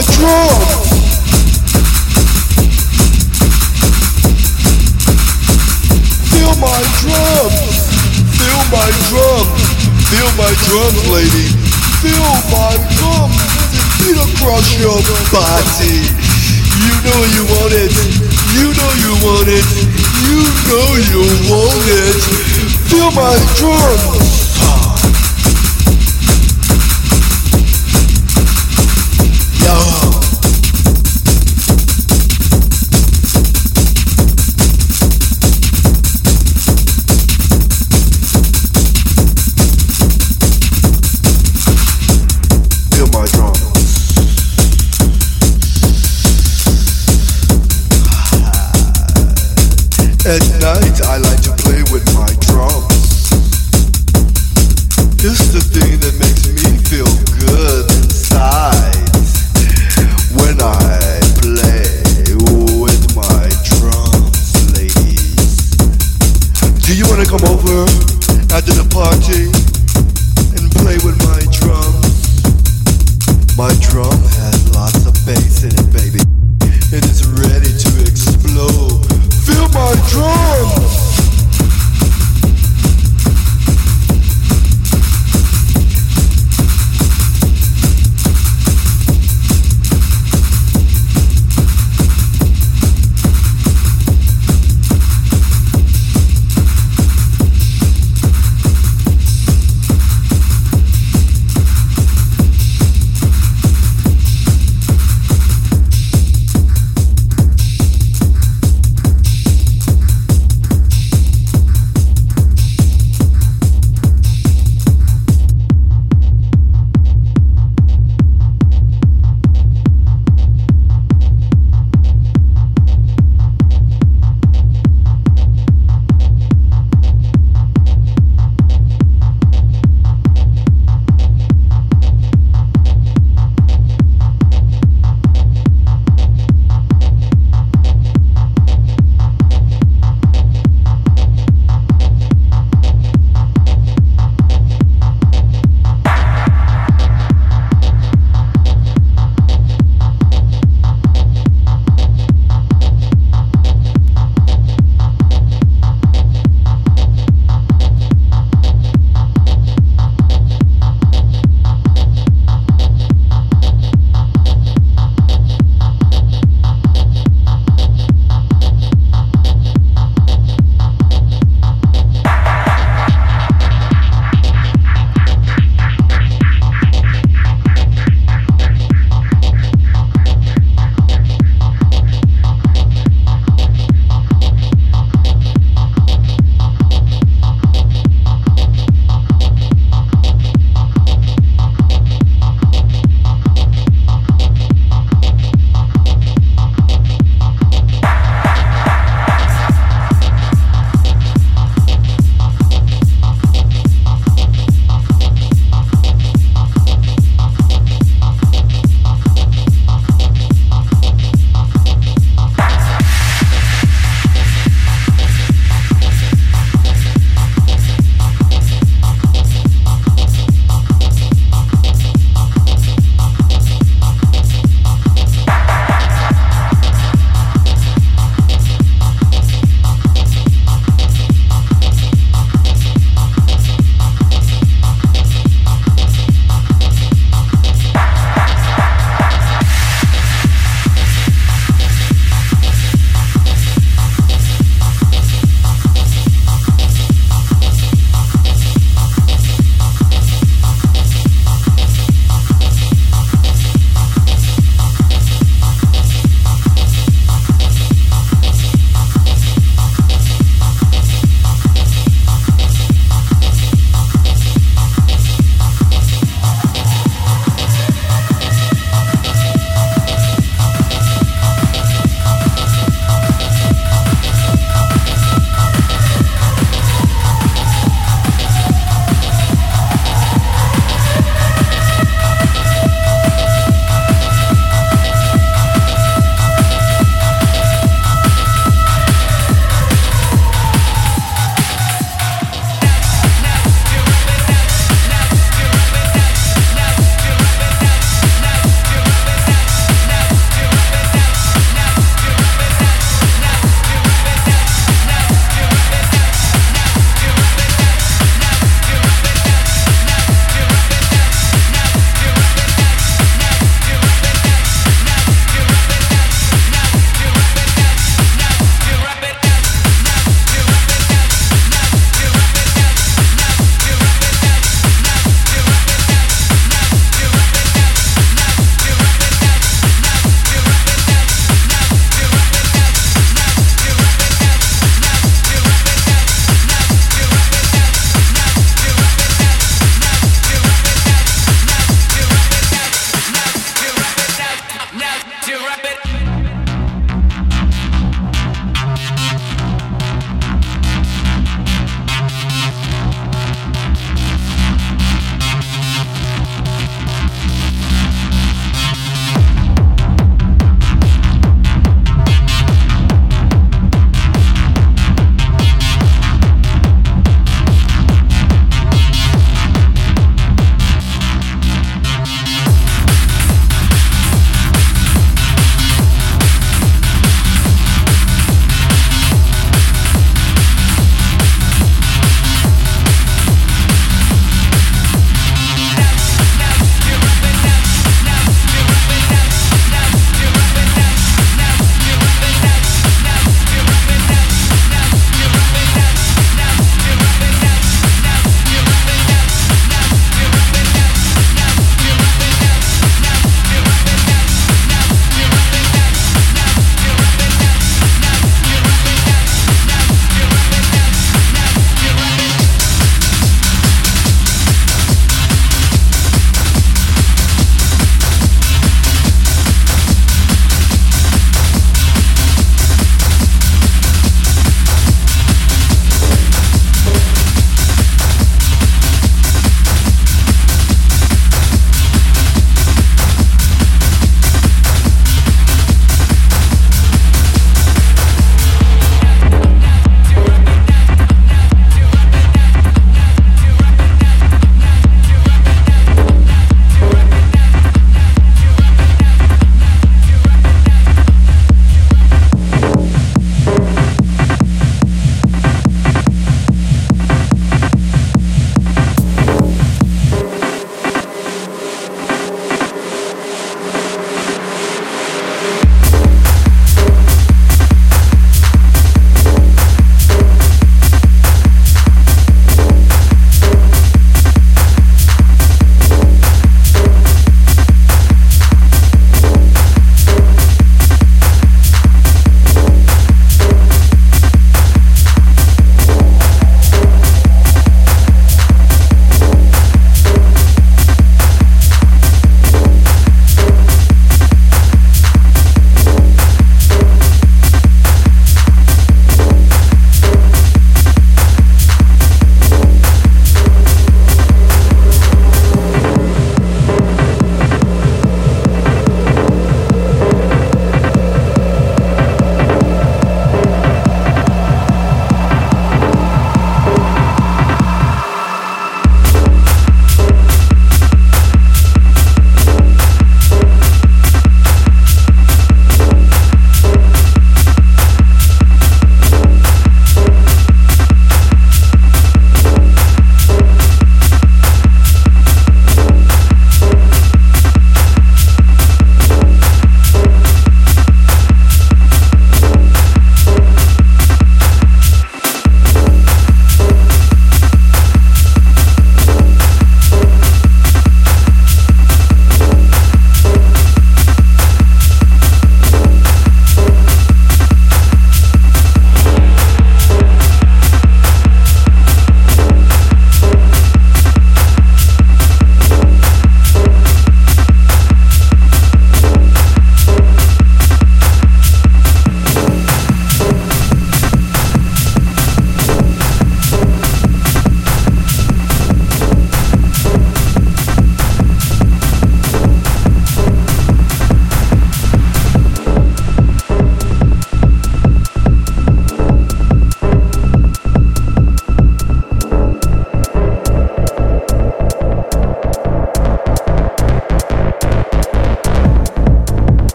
drum. Feel my drum. Feel my drum. Feel my drums, lady. Feel my drum. Beat across your body. You know you want it. You know you want it. You know you want it. Feel my drum. Yo.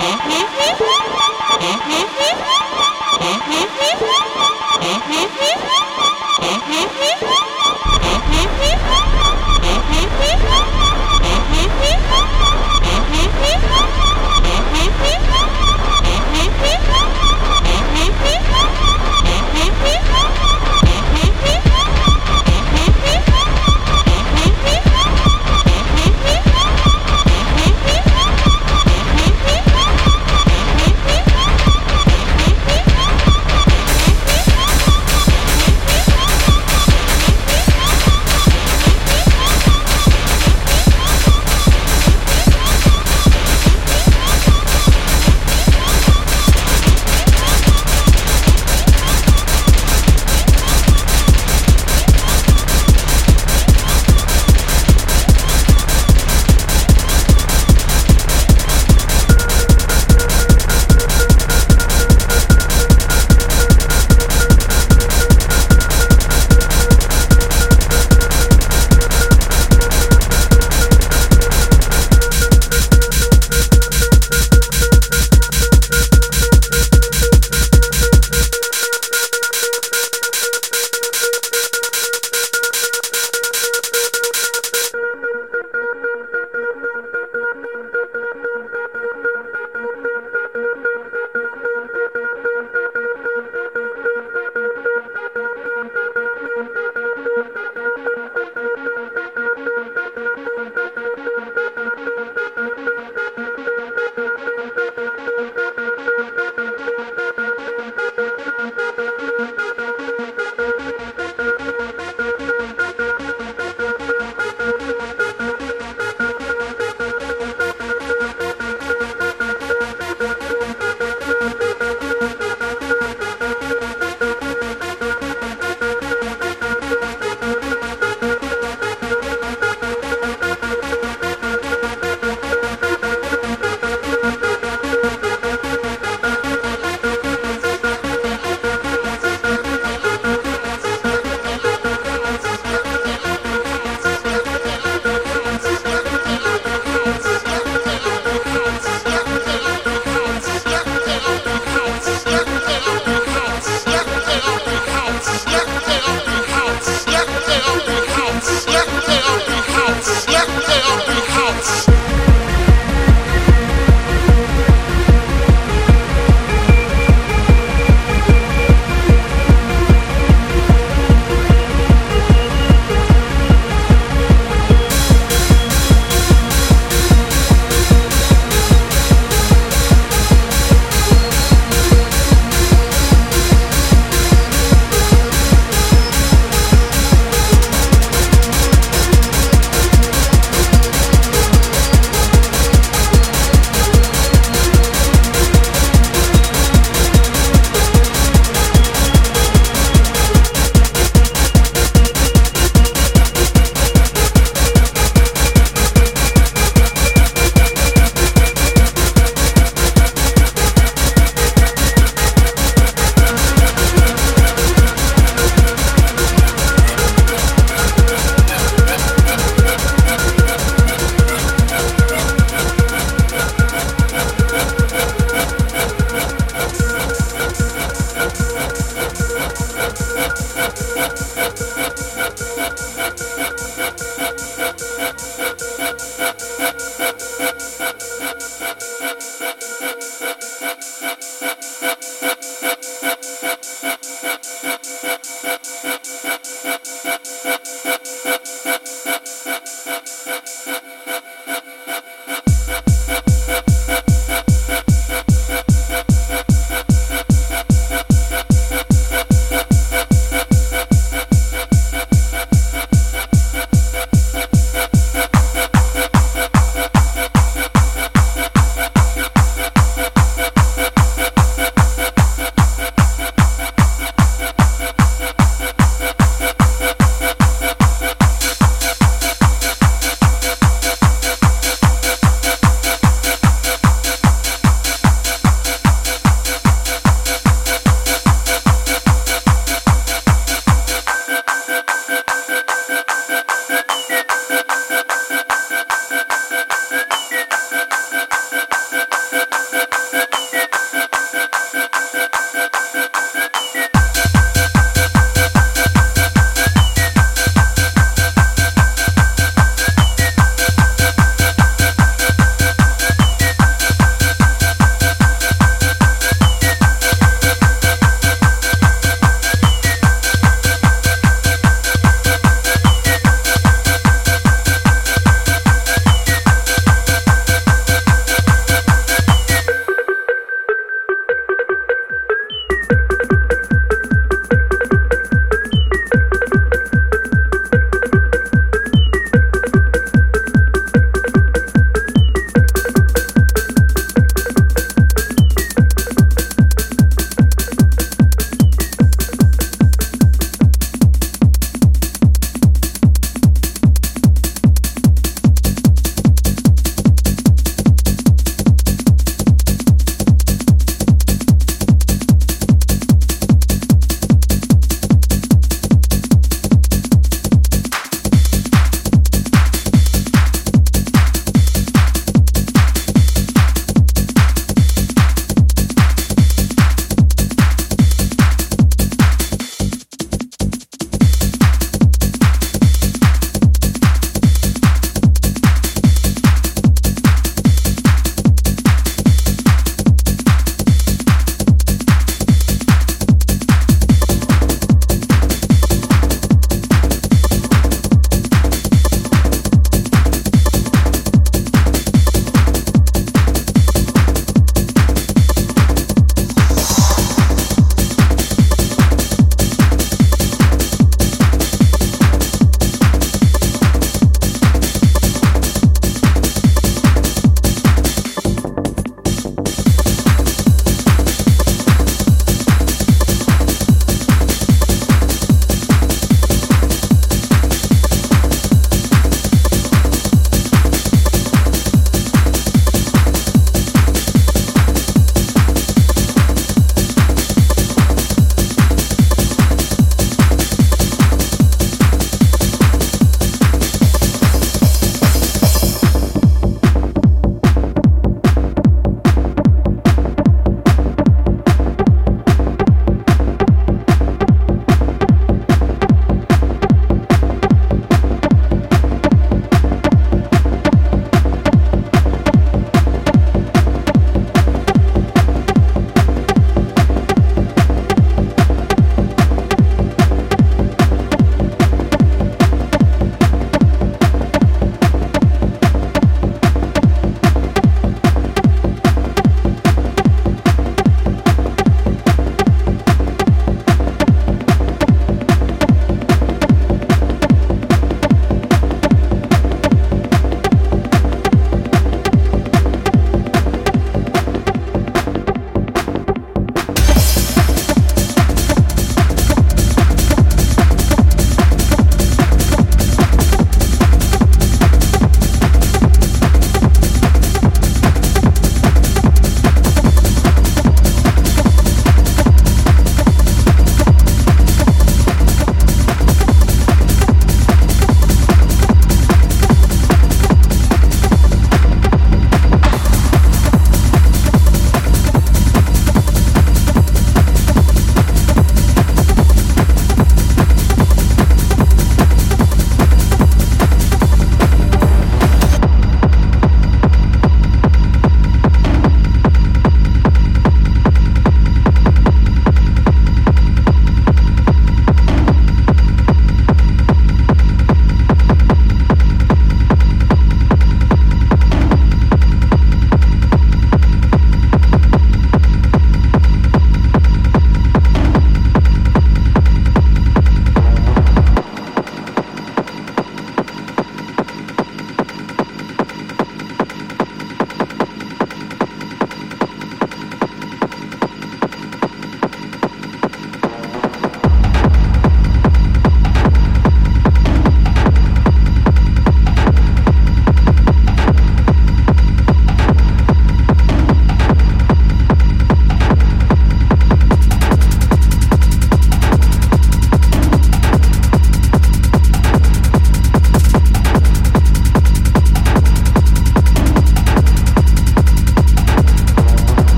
Mm-hmm.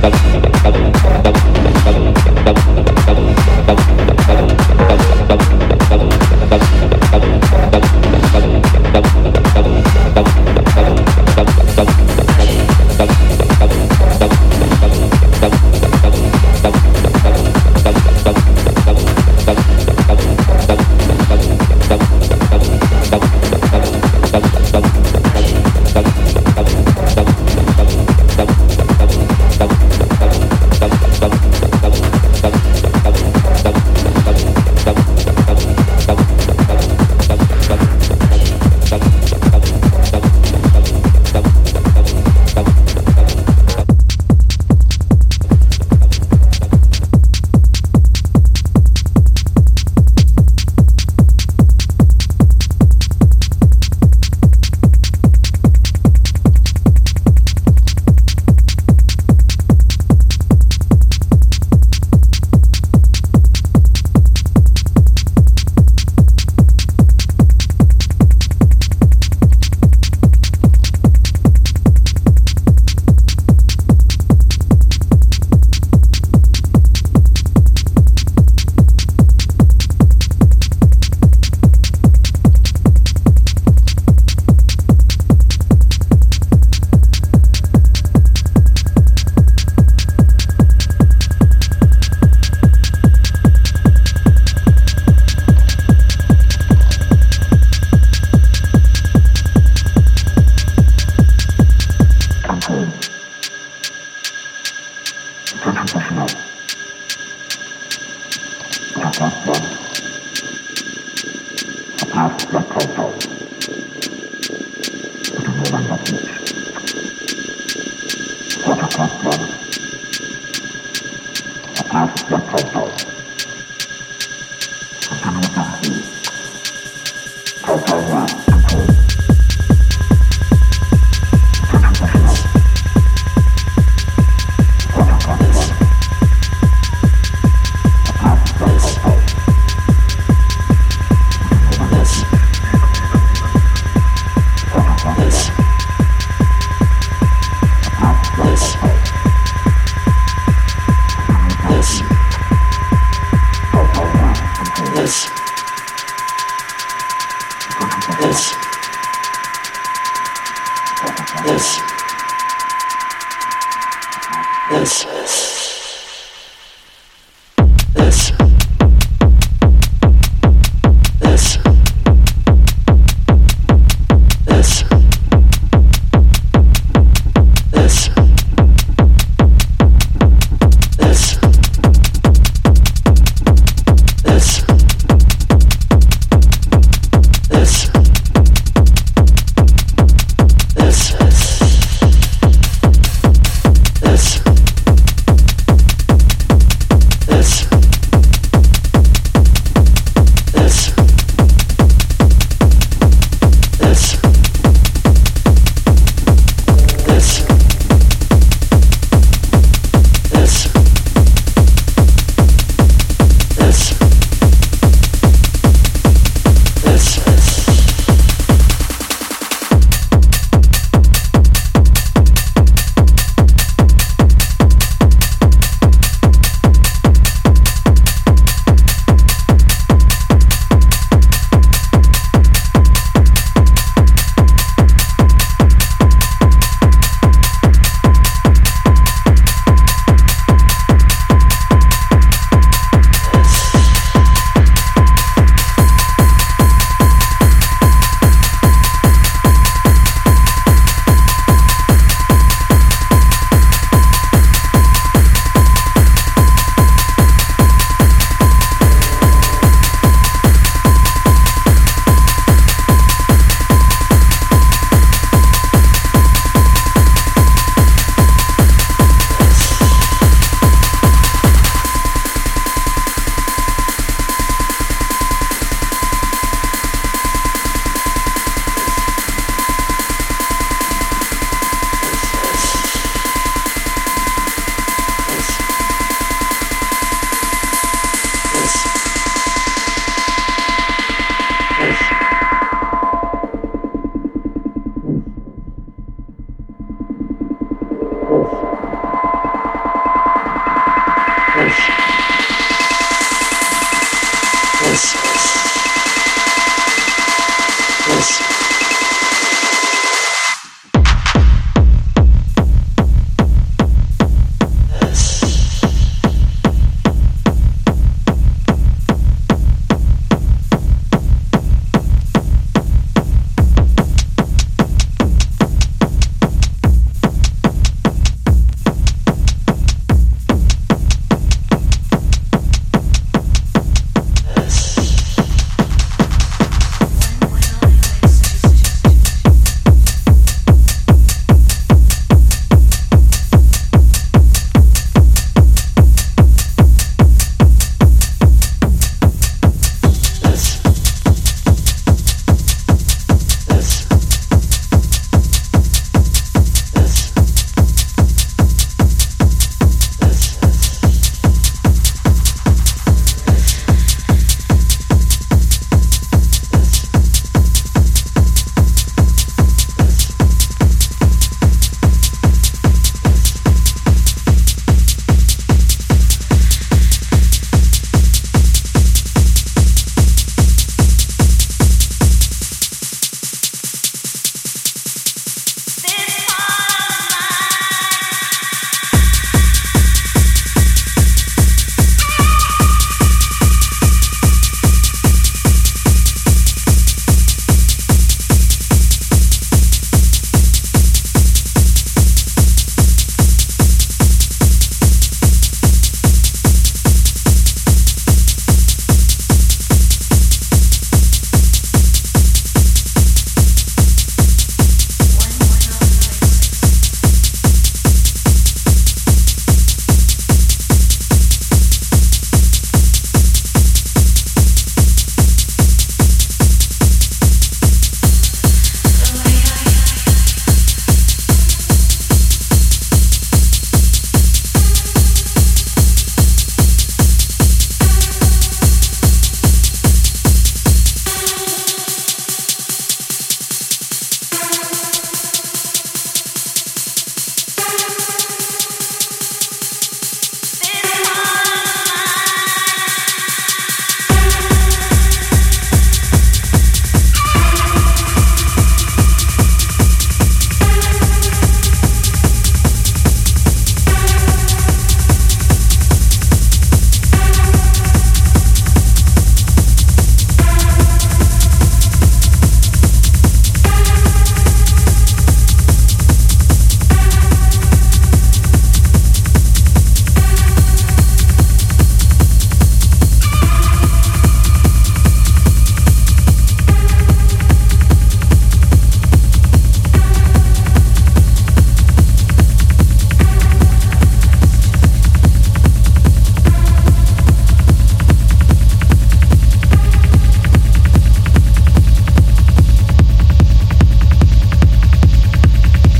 Gracias.